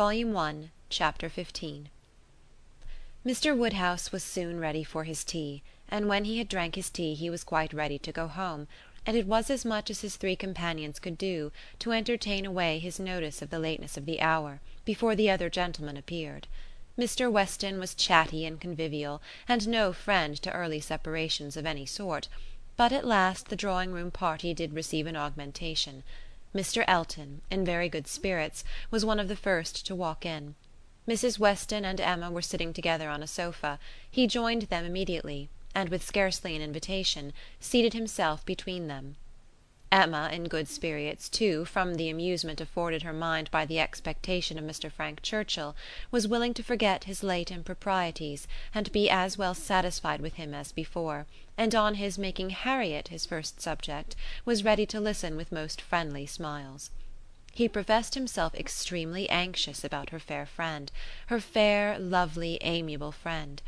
Volume One, Chapter 15 Mr. Woodhouse was soon ready for his tea, and when he had drank his tea he was quite ready to go home, and it was as much as his three companions could do to entertain away his notice of the lateness of the hour, before the other gentlemen appeared. Mr. Weston was chatty and convivial, and no friend to early separations of any sort; but at last the drawing room party did receive an augmentation. Mr. Elton, in very good spirits, was one of the first to walk in. Mrs. Weston and Emma were sitting together on a sofa; he joined them immediately, and, with scarcely an invitation, seated himself between them. Emma, in good spirits too, from the amusement afforded her mind by the expectation of Mr. Frank Churchill, was willing to forget his late improprieties, and be as well satisfied with him as before and on his making Harriet his first subject was ready to listen with most friendly smiles. He professed himself extremely anxious about her fair friend, her fair lovely amiable friend.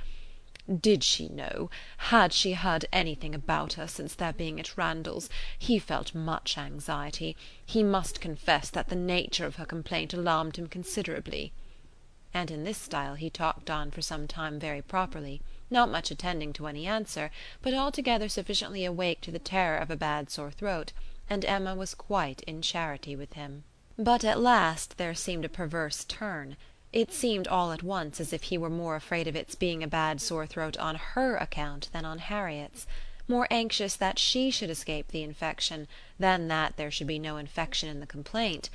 Did she know, had she heard anything about her since their being at Randalls, he felt much anxiety; he must confess that the nature of her complaint alarmed him considerably. And in this style he talked on for some time very properly not much attending to any answer, but altogether sufficiently awake to the terror of a bad sore throat, and Emma was quite in charity with him. But at last there seemed a perverse turn. It seemed all at once as if he were more afraid of its being a bad sore throat on her account than on Harriet's; more anxious that she should escape the infection than that there should be no infection in the complaint.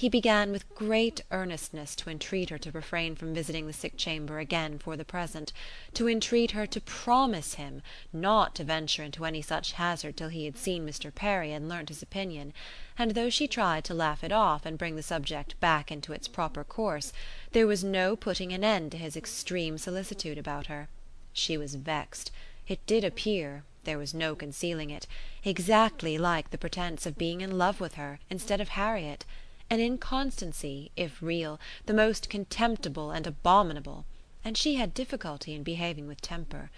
He began with great earnestness to entreat her to refrain from visiting the sick chamber again for the present, to entreat her to promise him not to venture into any such hazard till he had seen Mr. Perry and learnt his opinion; and though she tried to laugh it off and bring the subject back into its proper course, there was no putting an end to his extreme solicitude about her. She was vexed. It did appear there was no concealing it exactly like the pretence of being in love with her instead of Harriet an inconstancy, if real, the most contemptible and abominable; and she had difficulty in behaving with temper.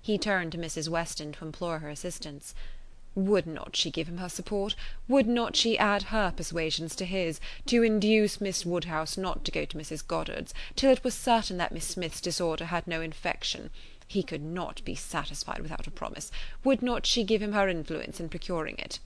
He turned to Mrs. Weston to implore her assistance. Would not she give him her support? Would not she add her persuasions to his, to induce Miss Woodhouse not to go to Mrs. Goddard's, till it was certain that Miss Smith's disorder had no infection? He could not be satisfied without a promise. Would not she give him her influence in procuring it?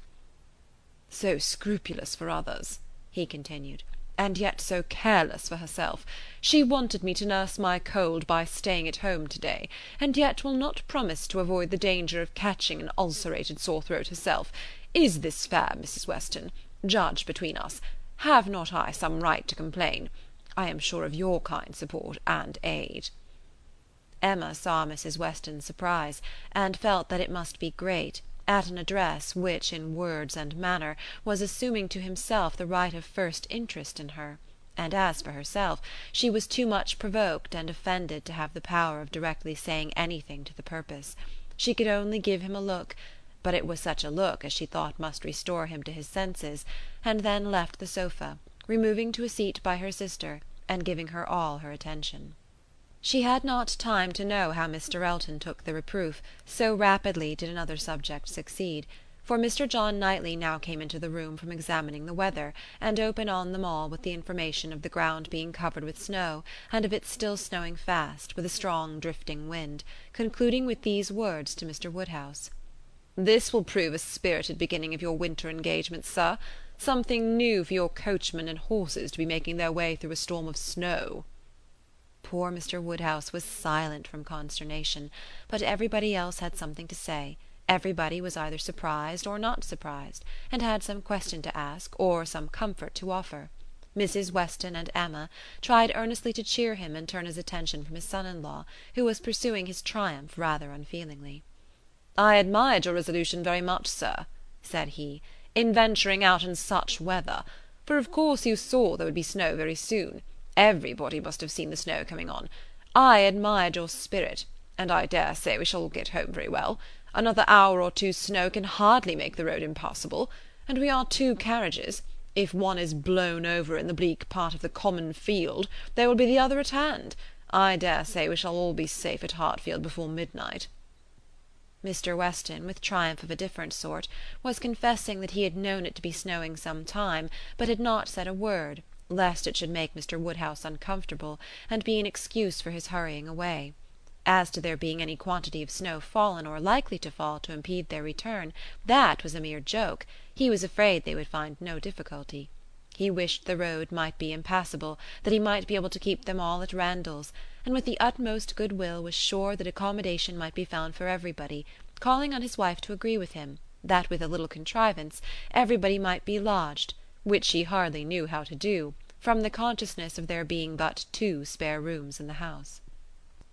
So scrupulous for others he continued, and yet so careless for herself. She wanted me to nurse my cold by staying at home to day, and yet will not promise to avoid the danger of catching an ulcerated sore throat herself. Is this fair, Mrs. Weston? Judge between us. Have not I some right to complain? I am sure of your kind support and aid. Emma saw Mrs. Weston's surprise, and felt that it must be great at an address which, in words and manner, was assuming to himself the right of first interest in her; and as for herself, she was too much provoked and offended to have the power of directly saying anything to the purpose. She could only give him a look, but it was such a look as she thought must restore him to his senses, and then left the sofa, removing to a seat by her sister, and giving her all her attention. She had not time to know how Mr. Elton took the reproof, so rapidly did another subject succeed; for Mr. John Knightley now came into the room from examining the weather, and open on them all with the information of the ground being covered with snow, and of its still snowing fast, with a strong drifting wind, concluding with these words to Mr. Woodhouse: "This will prove a spirited beginning of your winter engagements, sir. Something new for your coachman and horses to be making their way through a storm of snow." Poor Mr. Woodhouse was silent from consternation, but everybody else had something to say; everybody was either surprised or not surprised, and had some question to ask or some comfort to offer. Mrs. Weston and Emma tried earnestly to cheer him and turn his attention from his son in law, who was pursuing his triumph rather unfeelingly. "I admired your resolution very much, sir," said he, "in venturing out in such weather; for of course you saw there would be snow very soon. Everybody must have seen the snow coming on. I admired your spirit, and I dare say we shall all get home very well. Another hour or two's snow can hardly make the road impassable; and we are two carriages; if one is blown over in the bleak part of the common field, there will be the other at hand. I dare say we shall all be safe at Hartfield before midnight." Mr. Weston, with triumph of a different sort, was confessing that he had known it to be snowing some time, but had not said a word lest it should make Mr. Woodhouse uncomfortable and be an excuse for his hurrying away. As to there being any quantity of snow fallen or likely to fall to impede their return, that was a mere joke; he was afraid they would find no difficulty. He wished the road might be impassable, that he might be able to keep them all at Randalls, and with the utmost good will was sure that accommodation might be found for everybody, calling on his wife to agree with him, that with a little contrivance everybody might be lodged, which she hardly knew how to do, from the consciousness of there being but two spare rooms in the house.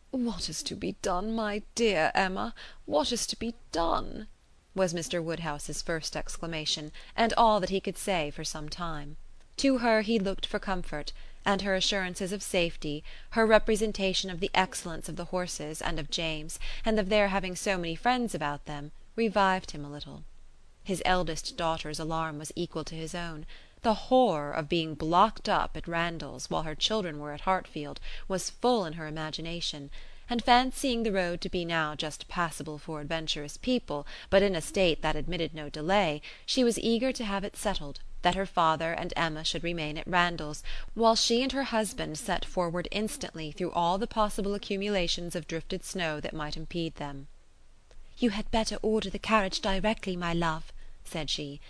"What is to be done, my dear Emma? What is to be done?" was Mr. Woodhouse's first exclamation, and all that he could say for some time. To her he looked for comfort, and her assurances of safety, her representation of the excellence of the horses and of James, and of their having so many friends about them, revived him a little. His eldest daughter's alarm was equal to his own. The horror of being blocked up at Randalls while her children were at Hartfield was full in her imagination, and fancying the road to be now just passable for adventurous people, but in a state that admitted no delay, she was eager to have it settled that her father and Emma should remain at Randalls, while she and her husband set forward instantly through all the possible accumulations of drifted snow that might impede them. "You had better order the carriage directly, my love," said she.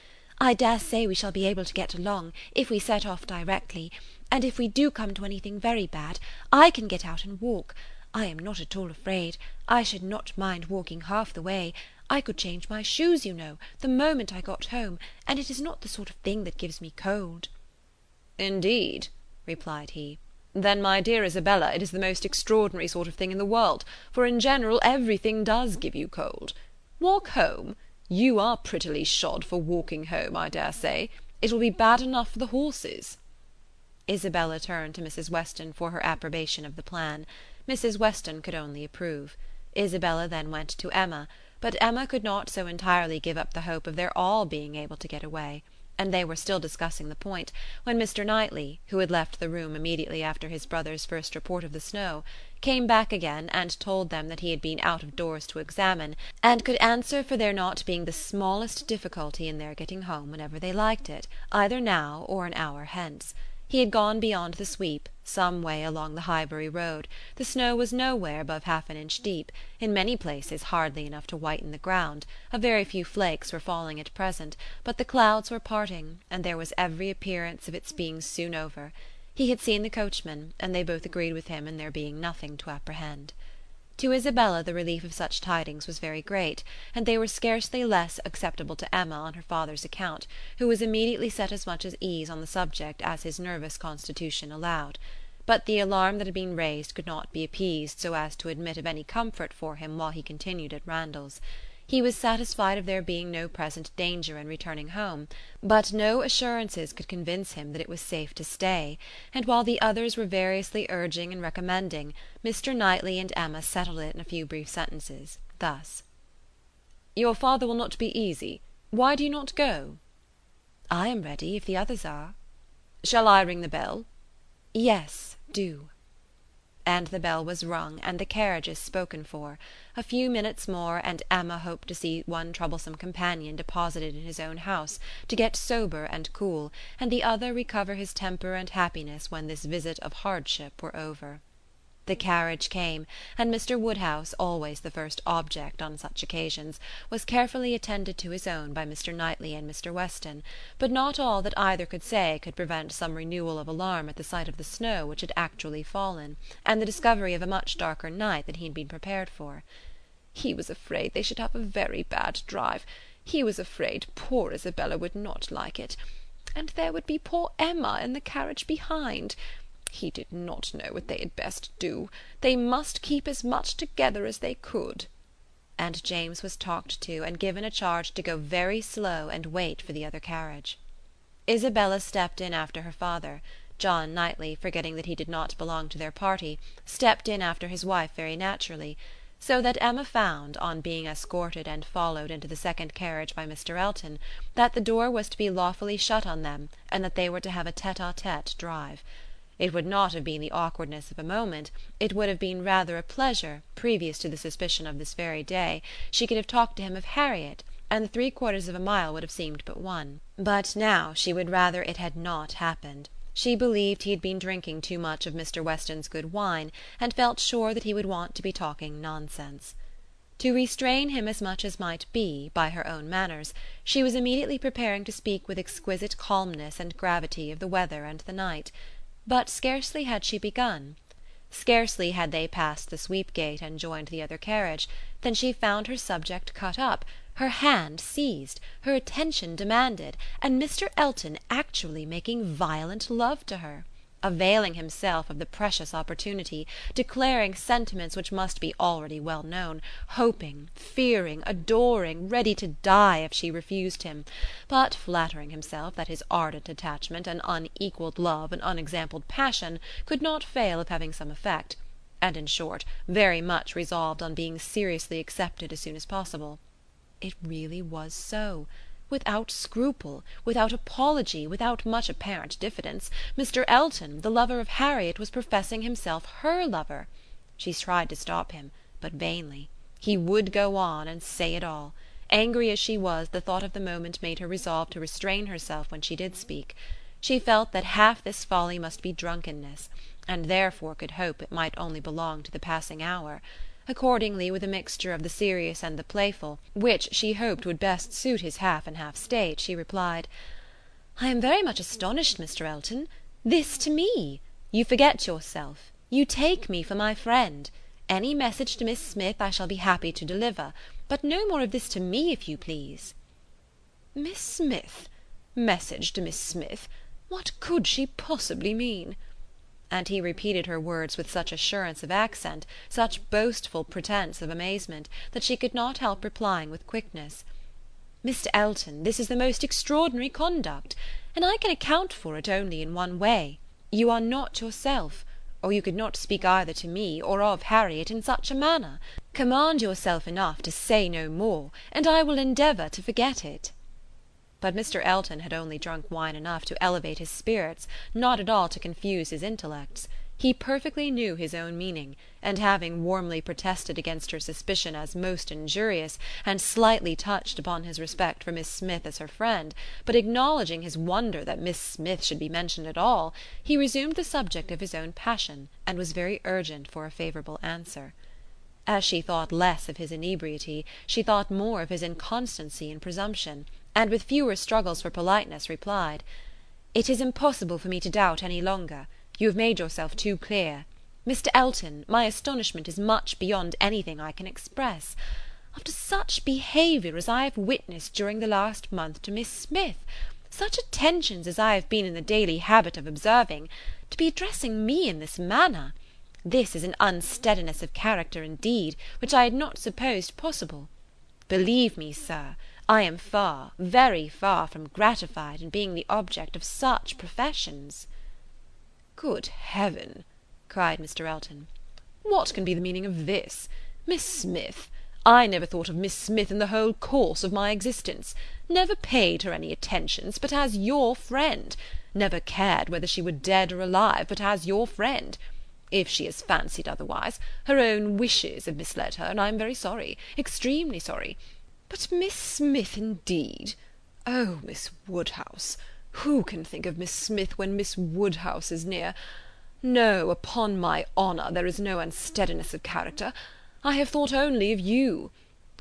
I dare say we shall be able to get along, if we set off directly; and if we do come to anything very bad, I can get out and walk. I am not at all afraid; I should not mind walking half the way. I could change my shoes, you know, the moment I got home, and it is not the sort of thing that gives me cold." "Indeed," replied he. "Then, my dear Isabella, it is the most extraordinary sort of thing in the world, for in general everything does give you cold. Walk home! You are prettily shod for walking home, I dare say. It will be bad enough for the horses." Isabella turned to Mrs. Weston for her approbation of the plan. Mrs. Weston could only approve. Isabella then went to Emma, but Emma could not so entirely give up the hope of their all being able to get away and they were still discussing the point, when Mr. Knightley, who had left the room immediately after his brother's first report of the snow, came back again and told them that he had been out of doors to examine, and could answer for there not being the smallest difficulty in their getting home whenever they liked it, either now or an hour hence. He had gone beyond the sweep, some way along the Highbury road; the snow was nowhere above half an inch deep, in many places hardly enough to whiten the ground; a very few flakes were falling at present, but the clouds were parting, and there was every appearance of its being soon over. He had seen the coachman, and they both agreed with him in there being nothing to apprehend. To Isabella the relief of such tidings was very great, and they were scarcely less acceptable to Emma on her father's account, who was immediately set as much at ease on the subject as his nervous constitution allowed. But the alarm that had been raised could not be appeased so as to admit of any comfort for him while he continued at Randalls. He was satisfied of there being no present danger in returning home, but no assurances could convince him that it was safe to stay, and while the others were variously urging and recommending, Mr. Knightley and Emma settled it in a few brief sentences, thus: "Your father will not be easy. Why do you not go?" "I am ready, if the others are." "Shall I ring the bell?" "Yes, do." And the bell was rung, and the carriages spoken for. A few minutes more, and Emma hoped to see one troublesome companion deposited in his own house, to get sober and cool, and the other recover his temper and happiness when this visit of hardship were over. The carriage came, and Mr. Woodhouse, always the first object on such occasions, was carefully attended to his own by Mr. Knightley and Mr. Weston; but not all that either could say could prevent some renewal of alarm at the sight of the snow which had actually fallen, and the discovery of a much darker night than he had been prepared for. He was afraid they should have a very bad drive; he was afraid poor Isabella would not like it; and there would be poor Emma in the carriage behind. He did not know what they had best do. They must keep as much together as they could. And James was talked to and given a charge to go very slow and wait for the other carriage. Isabella stepped in after her father. John Knightley, forgetting that he did not belong to their party, stepped in after his wife very naturally; so that Emma found, on being escorted and followed into the second carriage by Mr. Elton, that the door was to be lawfully shut on them and that they were to have a tete a tete drive. It would not have been the awkwardness of a moment; it would have been rather a pleasure, previous to the suspicion of this very day, she could have talked to him of Harriet, and the three quarters of a mile would have seemed but one. But now she would rather it had not happened. She believed he had been drinking too much of Mr. Weston's good wine, and felt sure that he would want to be talking nonsense. To restrain him as much as might be, by her own manners, she was immediately preparing to speak with exquisite calmness and gravity of the weather and the night; but scarcely had she begun Scarcely had they passed the sweep gate and joined the other carriage than she found her subject cut up, her hand seized, her attention demanded, and Mr. Elton actually making violent love to her availing himself of the precious opportunity, declaring sentiments which must be already well known, hoping, fearing, adoring, ready to die if she refused him, but flattering himself that his ardent attachment and unequalled love and unexampled passion could not fail of having some effect; and in short, very much resolved on being seriously accepted as soon as possible. It really was so without scruple, without apology, without much apparent diffidence, Mr. Elton, the lover of Harriet, was professing himself her lover. She tried to stop him, but vainly. He would go on, and say it all. Angry as she was, the thought of the moment made her resolve to restrain herself when she did speak. She felt that half this folly must be drunkenness, and therefore could hope it might only belong to the passing hour. Accordingly, with a mixture of the serious and the playful, which she hoped would best suit his half and half state, she replied: "I am very much astonished, Mr. Elton. This to me! You forget yourself. You take me for my friend. Any message to Miss Smith I shall be happy to deliver; but no more of this to me, if you please." Miss Smith! Message to Miss Smith! What could she possibly mean? And he repeated her words with such assurance of accent, such boastful pretence of amazement, that she could not help replying with quickness: "Mr. Elton, this is the most extraordinary conduct! and I can account for it only in one way. You are not yourself; or you could not speak either to me, or of Harriet, in such a manner. Command yourself enough to say no more, and I will endeavour to forget it." But Mr. Elton had only drunk wine enough to elevate his spirits, not at all to confuse his intellects. He perfectly knew his own meaning, and having warmly protested against her suspicion as most injurious, and slightly touched upon his respect for Miss Smith as her friend, but acknowledging his wonder that Miss Smith should be mentioned at all, he resumed the subject of his own passion, and was very urgent for a favourable answer. As she thought less of his inebriety, she thought more of his inconstancy and presumption and with fewer struggles for politeness replied: "It is impossible for me to doubt any longer. You have made yourself too clear. Mr. Elton, my astonishment is much beyond anything I can express. After such behaviour as I have witnessed during the last month to Miss Smith, such attentions as I have been in the daily habit of observing, to be addressing me in this manner, this is an unsteadiness of character indeed, which I had not supposed possible. Believe me, Sir, I am far, very far from gratified in being the object of such professions." "Good heaven!" cried Mr. Elton, "what can be the meaning of this? Miss Smith! I never thought of Miss Smith in the whole course of my existence; never paid her any attentions but as your friend; never cared whether she were dead or alive but as your friend. If she has fancied otherwise, her own wishes have misled her, and I am very sorry, extremely sorry. But Miss Smith, indeed! Oh, Miss Woodhouse! Who can think of Miss Smith when Miss Woodhouse is near? No, upon my honour, there is no unsteadiness of character. I have thought only of you.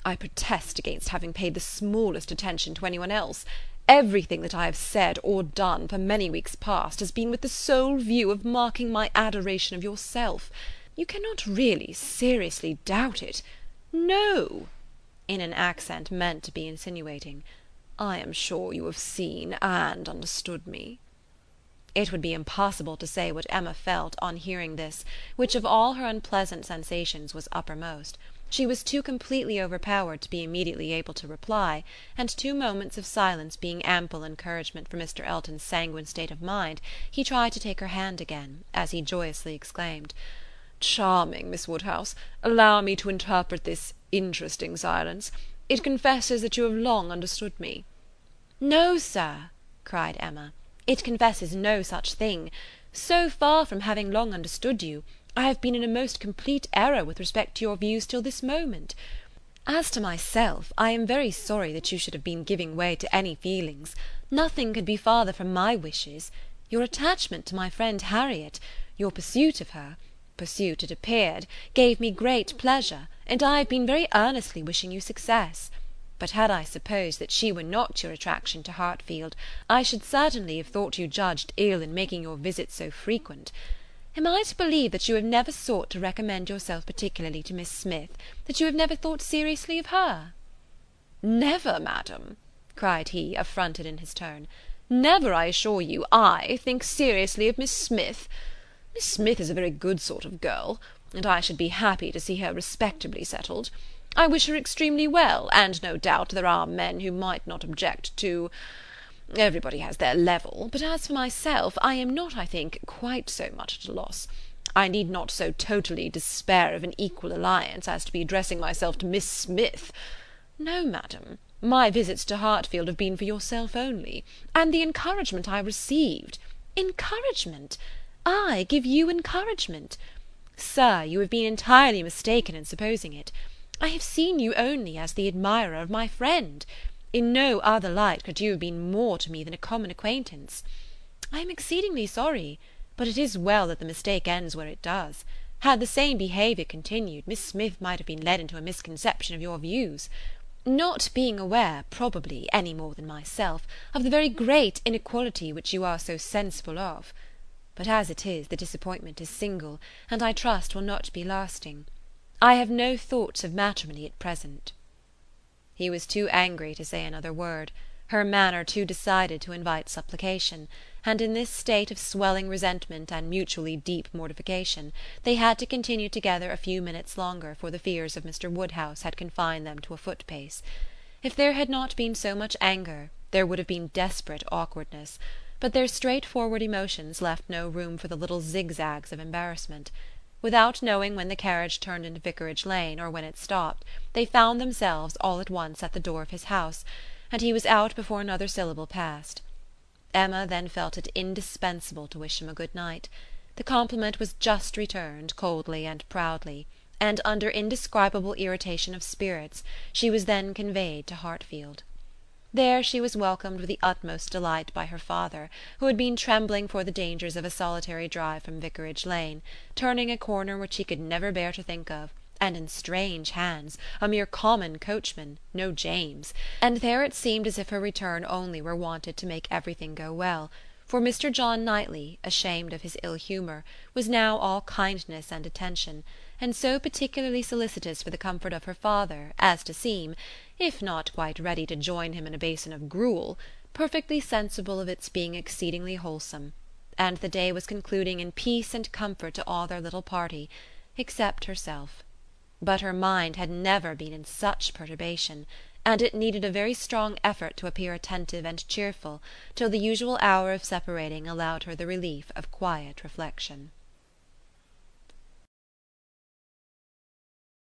I protest against having paid the smallest attention to any one else. Everything that I have said or done for many weeks past has been with the sole view of marking my adoration of yourself. You cannot really seriously doubt it. No in an accent meant to be insinuating. "I am sure you have seen and understood me." It would be impossible to say what Emma felt on hearing this, which of all her unpleasant sensations was uppermost. She was too completely overpowered to be immediately able to reply, and two moments of silence being ample encouragement for Mr. Elton's sanguine state of mind, he tried to take her hand again, as he joyously exclaimed: "Charming Miss Woodhouse! Allow me to interpret this interesting silence. It confesses that you have long understood me." "No, Sir," cried Emma, "it confesses no such thing. So far from having long understood you, I have been in a most complete error with respect to your views till this moment. As to myself, I am very sorry that you should have been giving way to any feelings. Nothing could be farther from my wishes. Your attachment to my friend Harriet, your pursuit of her pursuit, it appeared, gave me great pleasure, and I have been very earnestly wishing you success. But had I supposed that she were not your attraction to Hartfield, I should certainly have thought you judged ill in making your visits so frequent. Am I to believe that you have never sought to recommend yourself particularly to Miss Smith, that you have never thought seriously of her?" "Never, madam," cried he, affronted in his turn, "never, I assure you, I think seriously of Miss Smith. Miss Smith is a very good sort of girl, and I should be happy to see her respectably settled. I wish her extremely well, and no doubt there are men who might not object to everybody has their level; but as for myself, I am not, I think, quite so much at a loss. I need not so totally despair of an equal alliance as to be addressing myself to Miss Smith. No, madam, my visits to Hartfield have been for yourself only, and the encouragement I received encouragement! I give you encouragement! Sir, you have been entirely mistaken in supposing it. I have seen you only as the admirer of my friend. In no other light could you have been more to me than a common acquaintance. I am exceedingly sorry, but it is well that the mistake ends where it does. Had the same behaviour continued, Miss Smith might have been led into a misconception of your views. Not being aware, probably, any more than myself, of the very great inequality which you are so sensible of but as it is, the disappointment is single, and I trust will not be lasting. I have no thoughts of matrimony at present." He was too angry to say another word, her manner too decided to invite supplication, and in this state of swelling resentment and mutually deep mortification they had to continue together a few minutes longer for the fears of Mr. Woodhouse had confined them to a foot pace. If there had not been so much anger there would have been desperate awkwardness but their straightforward emotions left no room for the little zigzags of embarrassment. Without knowing when the carriage turned into Vicarage Lane, or when it stopped, they found themselves all at once at the door of his house, and he was out before another syllable passed. Emma then felt it indispensable to wish him a good night. The compliment was just returned, coldly and proudly, and under indescribable irritation of spirits she was then conveyed to Hartfield. There she was welcomed with the utmost delight by her father, who had been trembling for the dangers of a solitary drive from Vicarage Lane, turning a corner which he could never bear to think of, and in strange hands, a mere common coachman, no James; and there it seemed as if her return only were wanted to make everything go well, for Mr. John Knightley, ashamed of his ill humour, was now all kindness and attention, and so particularly solicitous for the comfort of her father as to seem if not quite ready to join him in a basin of gruel, perfectly sensible of its being exceedingly wholesome; and the day was concluding in peace and comfort to all their little party, except herself. But her mind had never been in such perturbation, and it needed a very strong effort to appear attentive and cheerful till the usual hour of separating allowed her the relief of quiet reflection.